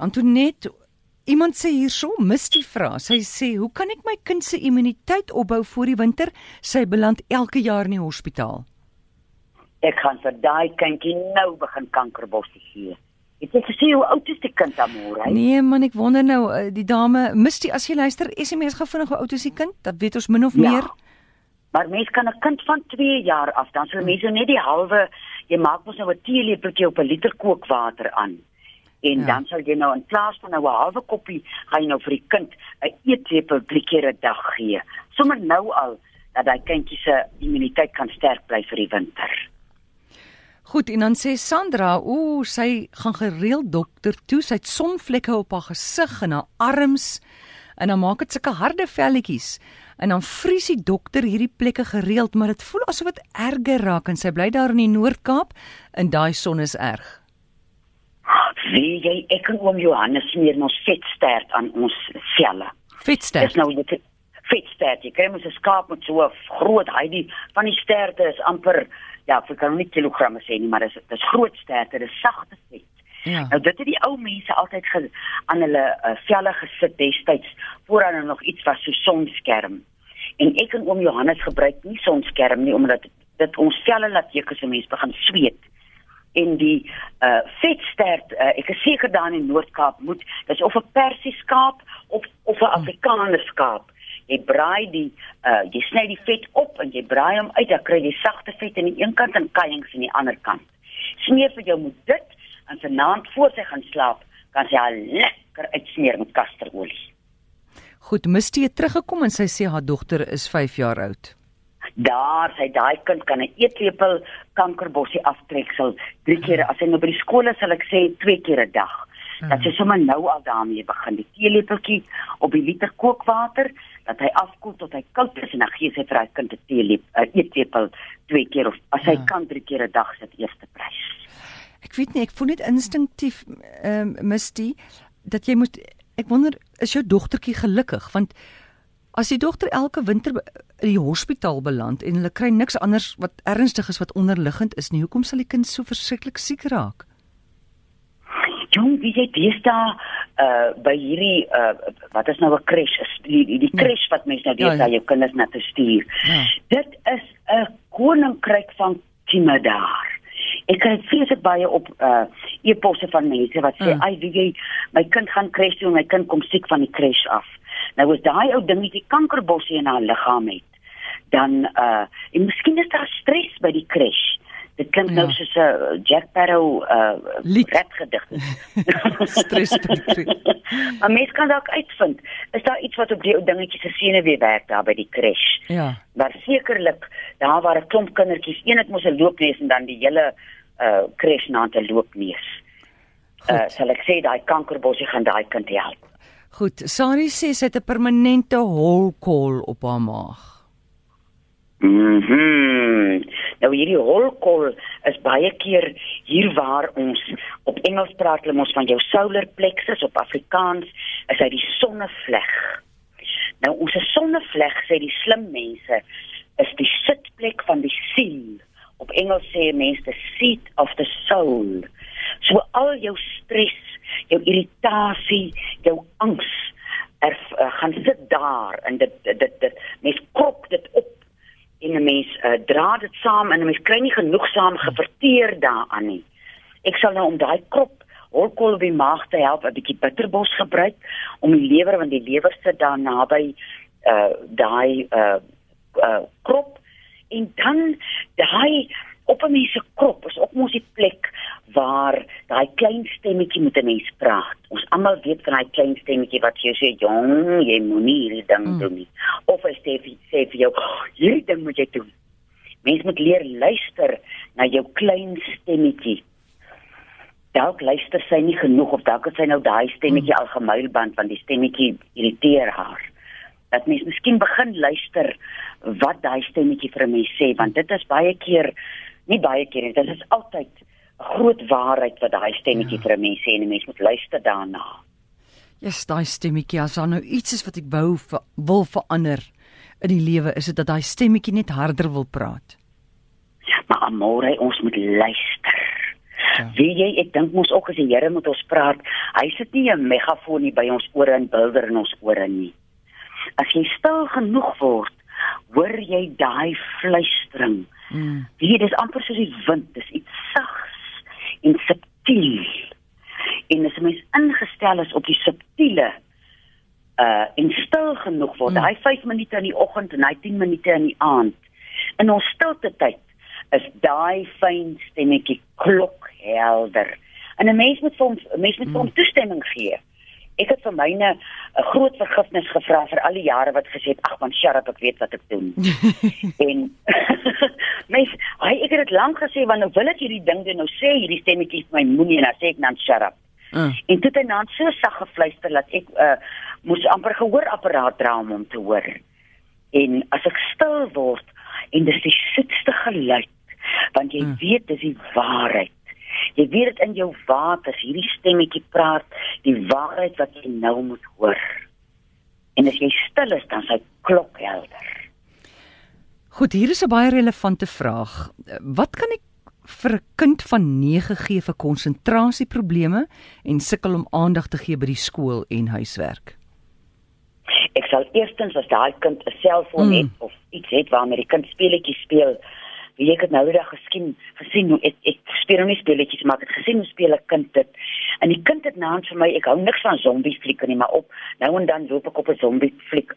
Antoinette, iemand sê hierso, mis die vraag. Sy sê, "Hoe kan ek my kind se immuniteit opbou vir die winter? Sy beland elke jaar in die hospitaal." Ek gaan vir daai kindjie nou begin kankerbossie gee. Het jy gesien hoe oud is die kind amore? Nee man, ek wonder nou eh, die dame, Misty, as jy luister, SMS gou vinnig hoe oud is die kind? Dat weet ons min of Ja. meer. Maar mens kan 'n kind van 2 jaar af dan sou mense net die halwe jy maak mos nou 'n teelepeltjie op 'n liter kookwater aan. En Ja. dan sal jy nou in plaas van nou 'n halwe koppie gaan jy nou vir die kind 'n eetlepel drie keer 'n dag gee. Sommige nou al dat daai kindjie se immuniteit kan sterk bly vir die winter. Goed, en dan sê Sandra, ooh, sy gaan gereeld dokter toe. Sy het sonvlekke op haar gesig en haar arms en dan maak dit sulke harde velletjies. En dan vries die dokter hierdie plekke gereeld, maar dit voel asof dit erger raak en sy bly daar in die Noord-Kaap en daai son is erg. Wie jy ek en oom Johannes smeer ons vetstert aan ons velle. Vetster. Dis nou dit vetstert. Jy kry mos 'n skaap met so 'n groot die van die sterte is amper ja, ek kan nie kilogramme sê nie, maar dis dis groot sterte, dis sagte vet. Ja. Nou dit het die ou mense altyd ge, aan hulle uh, velle gesit destyds voordat hulle nog iets was so sonskerm. En ek en oom Johannes gebruik nie sonskerm nie omdat dit ons velle laat juk as 'n mens begin sweet. En die uh vetstert, uh, ek is seker daar in Noord-Kaap moet dis of 'n persieskaap of of 'n Afrikaner skaap. Jy braai die uh jy sny die vet op en jy braai hom uit, dan kry jy sagte vet aan die een kant en kuiings aan die ander kant. Smeer vir jou met dit en vanaand voor sy gaan slaap, kan sy haar lekker uitsmeer met kasterolie. Goed, Misty het teruggekom en sy sê haar dogter is 5 jaar oud. Daar sy daai kind kan 'n eetlepel kankerbossie aftreksel drie keer as hy nou by die skool is sal ek sê twee keer 'n dag. Dat sy sommer nou al daarmee begin. Die teelepeltjie op die liter kookwater dat hy afkoel tot hy koud is en dan gee sy vir hy kind 'n teelepel 'n eetlepel twee keer of as hy Ja. kan drie keer 'n dag sit eerste prys. Ek weet nie, ek voel net instinktief ehm um, Misty dat jy moet ek wonder is jou dogtertjie gelukkig want as die dogter elke winter in die hospitaal beland en hulle kry niks anders wat ernstig is wat onderliggend is nie, hoekom sal die kind so verskriklik siek raak? Jong, wie jy deesdae uh by hierdie uh wat is nou 'n crash is die die, die crash wat mense nou Ja, deesdae ja. jou kinders na te stuur. Ja. Dit is 'n koninkryk van kieme daar. Ek kry vreeslik baie op uh e-posse van mense wat sê, Mm. "Ag, wie jy my kind gaan crash doen, my kind kom siek van die crash af." Nou as daai ou dingetjie kankerbossie in haar liggaam het, dan uh en miskien is daar stres by die crash. Dit klink Ja. nou soos 'n uh, Jack Sparrow uh Lied. rapgedig. Stres betref. maar mens kan dalk uitvind, is daar iets wat op die ou dingetjie se senuwee werk daar by die crash? Ja. Maar sekerlik, daar waar 'n klomp kindertjies, een het mos 'n loopneus en dan die hele uh crash na 'n loopneus. Uh Goed. sal ek sê daai kankerbossie gaan daai kind help. Goed, Sari sê sy het 'n permanente holkol op haar maag. Mhm. Nou hierdie holkol is baie keer hier waar ons op Engels praat hulle mos van jou solar plexus op Afrikaans is hy die sonnevleg. Nou ons sonnevleg sê die slim mense is die sitplek van die siel. Op Engels sê mense the seat of the soul. So al jou stres, jou irritasie, jou angs er uh, gaan sit daar en dit dit dit, mens krop dit op en 'n mens uh, dra dit saam en 'n mens kry nie genoegsaam geverteer daaraan nie. Ek sal nou om daai krop holkol op die maag te help 'n bietjie bitterbos gebruik om die lewer want die lewer sit daar naby uh daai uh, uh krop en dan daai op 'n mens se krop is ook mos die plek waar daai klein stemmetjie met 'n mens praat. Ons almal weet van daai klein stemmetjie wat jou sê, "Jong, jy moenie hierdie ding Mm. doen nie." Of hy sê sê vir jou, "Oh, "Hierdie ding moet jy doen." Mens moet leer luister na jou klein stemmetjie. Dalk luister sy nie genoeg of dalk het sy nou daai stemmetjie al gemuilband want die stemmetjie irriteer haar. Dat mens miskien begin luister wat daai stemmetjie vir 'n mens sê want dit is baie keer nie baie keer nie, dit is altyd 'n groot waarheid wat daai stemmetjie ja. vir 'n mens sê en 'n mens moet luister daarna. Ja, yes, daai stemmetjie as daar nou iets is wat ek wou ver, wil verander in die lewe, is dit dat daai stemmetjie net harder wil praat. Maar amore, ons moet luister. Ja. Wie jy, ek dink mos ook as die Here met ons praat, hy sit nie 'n megafoon nie by ons ore en bilder in ons ore nie. As jy stil genoeg word, hoor jy daai fluistering. Mm. Dit is amper soos die wind, dis iets sags en subtiel. En as mens ingestel is op die subtiele uh en stil genoeg word, mm. hy 5 minute in die oggend en hy 10 minute in die aand. In ons stilte tyd is daai fyn stemmetjie klok helder. En 'n mens moet hom mens moet hom mm. toestemming gee. Ek het vir myne 'n groot vergifnis gevra vir al die jare wat gesê het ag man shut up ek weet wat ek doen. en mens hy ek het dit lank gesê want nou wil ek hierdie ding doen nou sê hierdie stemmetjie vir my moenie en dan sê ek dan shut up. Uh. En dit het dan so sag gefluister dat ek uh, moes amper gehoorapparaat dra om hom te hoor. En as ek stil word en dis die soetste geluid want jy uh. weet dis die waarheid Jy weet dit in jou waters, hierdie stemmetjie praat, die waarheid wat jy nou moet hoor. En as jy stil is, dan sy klok helder. Goed, hier is 'n baie relevante vraag. Wat kan ek vir 'n kind van 9 gee vir konsentrasieprobleme en sukkel om aandag te gee by die skool en huiswerk? Ek sal eerstens as daai kind 'n selfoon mm. het of iets het waarmee die kind speletjies speel, wie ek het nou die dag geskien gesien hoe ek ek speel nie speletjies maar ek het gesien hoe speel 'n kind dit. En die kind het naam vir my ek hou niks van zombie flieke nie maar op nou en dan loop ek op 'n zombie fliek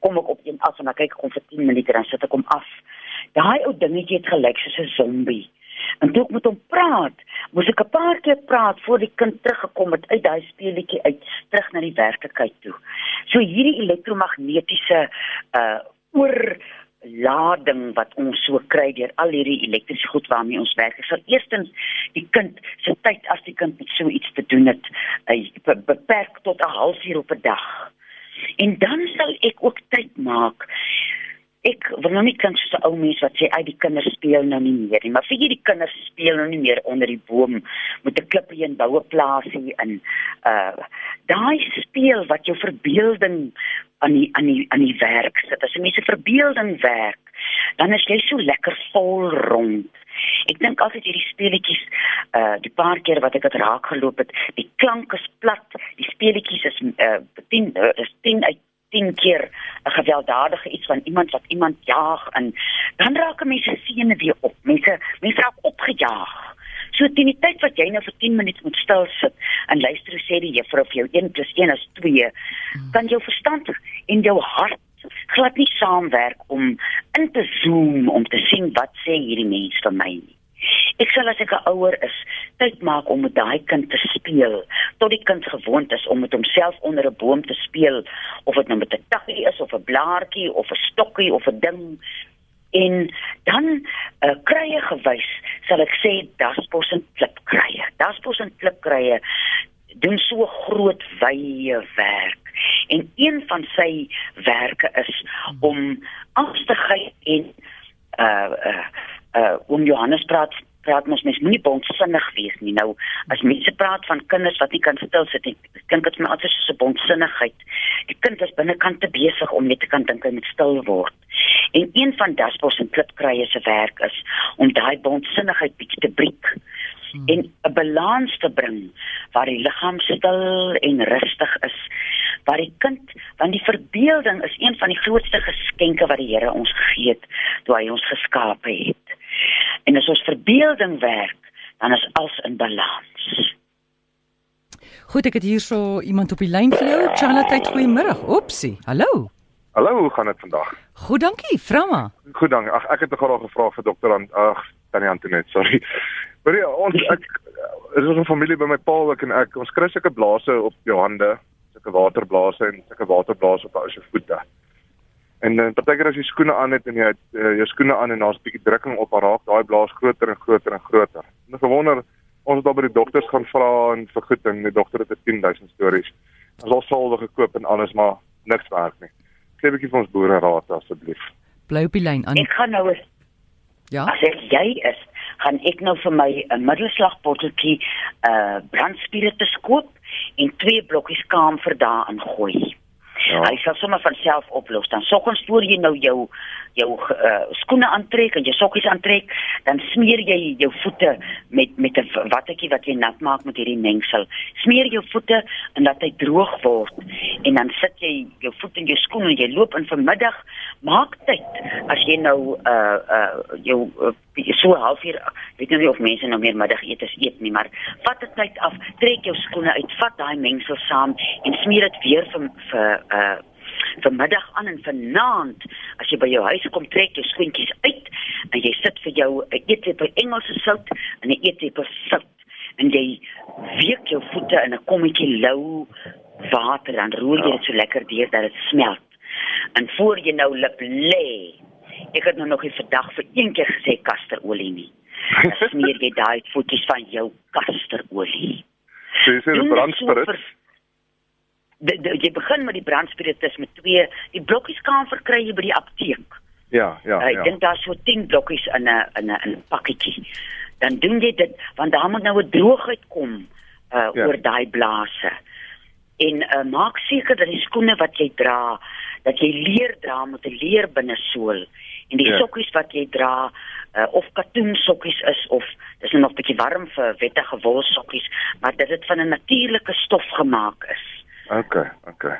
kom ek op een af en dan kyk ek om vir 10 minute dan sit ek om af. Daai ou dingetjie het gelyk soos 'n zombie. En toe ek met hom praat moes ek 'n paar keer praat voor die kind teruggekom het uit daai speletjie uit terug na die werklikheid toe. So hierdie elektromagnetiese uh oor lading wat ons so kry deur al hierdie elektriese goed waarmee ons werk. Ek sal eerstens die kind se tyd as die kind met so iets te doen het, uh, beperk tot 'n halfuur op 'n dag. En dan sal ek ook tyd maak ek wil nou nie kan so 'n ou mens wat sê ai die kinders speel nou nie meer nie. Maar vir hierdie kinders speel nou nie meer onder die boom met 'n klippie en boue plaasie in. Uh daai speel wat jou verbeelding aan die aan die aan die werk sit. As jy mense verbeelding werk dan is jy so lekker vol rond. Ek dink altyd hierdie speletjies uh die paar keer wat ek dit raak geloop het die klank is plat die speletjies is uh 10 uh, is 10 uit 10 keer 'n gewelddadige iets van iemand wat iemand jaag en dan raak mense sene weer op. Mense mense raak opgejaag. So teen die tyd wat jy nou vir 10 minute moet stil sit en luister hoe sê die juffrou vir jou 1 + 1 is 2, kan jou verstand en jou hart glad nie saamwerk om in te zoom om te sien wat sê hierdie mens vir my nie. Ek sal as ek 'n ouer is, tyd maak om met daai kind te speel, tot die kind gewoond is om met homself onder 'n boom te speel, of dit nou met 'n takkie is of 'n blaartjie of 'n stokkie of 'n ding. En dan uh, krye gewys, sal ek sê daspos en klipkrye. Daspos en klipkrye doen so groot wye werk. En een van sy werke is om angstigheid en uh uh uh om Johannes praat praat mens mens moenie bondsinnig wees nie. Nou as mense praat van kinders wat nie kan stil sit nie, dink dit my altyd soos 'n bondsinnigheid. Die kind is binnekant te besig om net te kan dink hy moet stil word. En een van Daspos en Klipkrye se werk is om daai bondsinnigheid bietjie te breek hmm. en 'n balans te bring waar die liggaam stil en rustig is waar die kind want die verbeelding is een van die grootste geskenke wat die Here ons gegee het toe hy ons geskaap het En as ons verbeelding werk, dan is alles in balans. Goed, ek het hierso iemand op die lyn vir jou. Charlotte, goeiemôre. Oepsie. Hallo. Hallo, hoe gaan dit vandag? Goed, dankie. Vra maar. Goed, dankie. Ag, ek het 'n graag gevra vir dokter aan ag, Tannie Antonet, sorry. Maar ja, ons ek is ons 'n familie by my pa ook en ek ons kry sulke blaase op jou hande, sulke waterblase en sulke waterblase op jou voete. En dan uh, partykeer as jy skoene aan het en jy het uh, jou skoene aan en daar's 'n bietjie drukking op haar raak, daai blaas groter en groter en groter. En ek gewonder ons het al by die dokters gaan vra en vergoeding, die dokter het 10000 stories. Ons al salwe gekoop en alles maar niks werk nie. Gee 'n bietjie vir ons boere raad asseblief. Bly op die lyn aan. Ek gaan nou eens Ja. As ek jy is, gaan ek nou vir my 'n middelslagbotteltjie uh brandspiritus koop en twee blokkies kaam vir daarin gooi. Ja. Hy sal sommer van self oplos. Dan soggens voor jy nou jou jou uh, skoene aantrek en jou sokkies aantrek, dan smeer jy jou voete met met 'n wattetjie wat jy nat maak met hierdie mengsel. Smeer jou voete en laat hy droog word en dan sit jy jou voet in jou skoen en jy loop in vanmiddag. Maak tyd as jy nou uh uh jou uh, so halfuur weet nou nie of mense nou meer middagetes eet nie, maar vat 'n tyd af, trek jou skoene uit, vat daai mengsel saam en smeer dit weer vir vir uh vanmiddag aan en vanaand as jy by jou huis kom trek jou skoentjies uit en jy sit vir jou 'n eetlepel Engelse sout en 'n eetlepel sout en jy week jou voete in 'n kommetjie lou water dan roer jy dit so lekker deur dat dit smelt. En voor jy nou lip lê. Ek het nou nog nie vandag vir een keer gesê kasterolie nie. Dan smeer jy daai voetjies van jou kasterolie. So dit so brandspirit. vir- De, de, jy begin met die brandspiritus met twee. Die blokkies kan verkry jy by die apteek. Ja, ja, Ek ja. dink daar's so 10 blokkies in 'n in 'n in 'n pakketjie. Dan doen jy dit want daar moet nou 'n droogheid kom uh Ja. ja. oor daai blase. En uh maak seker dat die skoene wat jy dra, dat jy leer dra met 'n leer binnesool. En die Ja. sokkies wat jy dra, uh of katoen sokkies is of dis nou nog 'n bietjie warm vir wettige wol sokkies, maar dat dit van 'n natuurlike stof gemaak is. Okay, okay.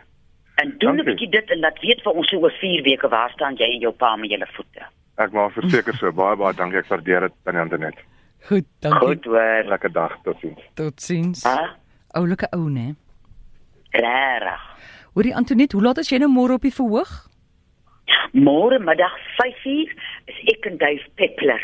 En doen 'n bietjie dit en laat weet vir ons so oor 4 weke waar staan jy en jou pa met julle voete. Ek maak verseker so baie baie dankie. Ek waardeer dit aan Antonet. Goed, dankie. Goed hoor. Lekker dag. Totsiens. Totsiens. Ha? Oulike ou, né? Regtig. Hoorie Antonet, hoe laat is jy nou môre op die verhoog? Môre middag 5uur is ek en Dave Peppler.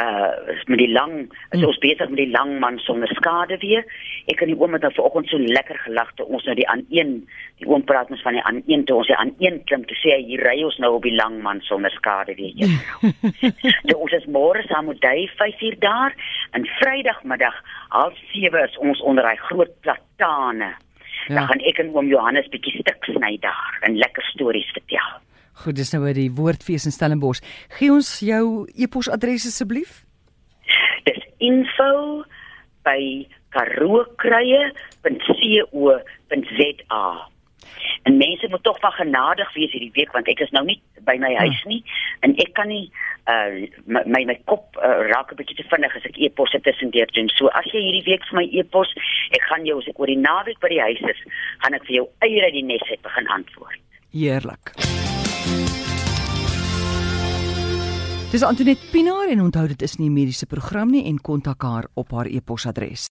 Uh is met die lang, is Mm. ons besig met die lang man sonder skade weer. Ek en die oom het nou vanoggend so lekker gelag toe ons nou die aan een, die oom praat ons van die aan een toe ons die aan een klim te sê hy hier ry ons nou op die lang man sonder skade weer. so ons is môre saam met Dave 5uur daar en Vrydagmiddag 07:30 is ons onder daai groot platane. Ja. Dan gaan ek en oom Johannes bietjie stuk sny daar en lekker stories vertel. Goed, dis nou by die Woordfees in Stellenbosch. Gee ons jou e-posadres asseblief. Dis info by karookruie.co.za. En mense moet tog van genadig wees hierdie week want ek is nou nie by my huis nie en ek kan nie uh my my, my kop uh, raak 'n bietjie te vinnig as ek e-posse tussendeur doen. So as jy hierdie week vir my e-pos, ek gaan jou as ek oor die naweek by die huis is, gaan ek vir jou eier uit die nes uit begin antwoord. Heerlik. Dis Antoinette Pinaar en onthou dit is nie 'n mediese program nie en kontak haar op haar e-posadres.